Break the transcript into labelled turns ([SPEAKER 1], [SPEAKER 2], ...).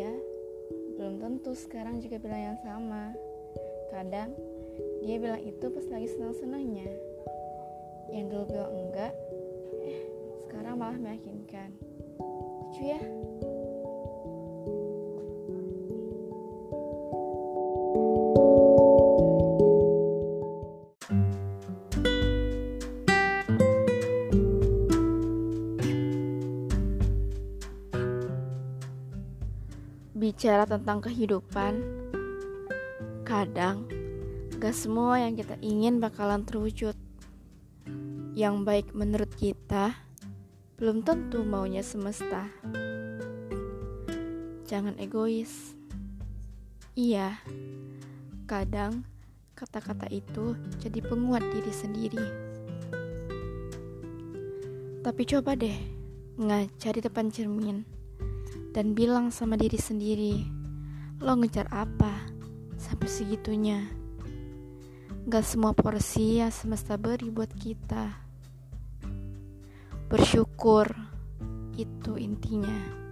[SPEAKER 1] dia belum tentu sekarang juga bilang yang sama. Kadang dia bilang itu pas lagi senang-senangnya. Yang dulu bilang enggak eh sekarang malah meyakinkan. Lucu ya. Bicara tentang kehidupan, kadang gak semua yang kita ingin bakalan terwujud. Yang baik menurut kita belum tentu maunya semesta. Jangan egois. Iya, kadang kata-kata itu jadi penguat diri sendiri. Tapi coba deh ngaca di depan cermin dan bilang sama diri sendiri, lo ngejar apa sampai segitunya? Gak semua porsi yang semesta beri buat kita. Bersyukur, itu intinya.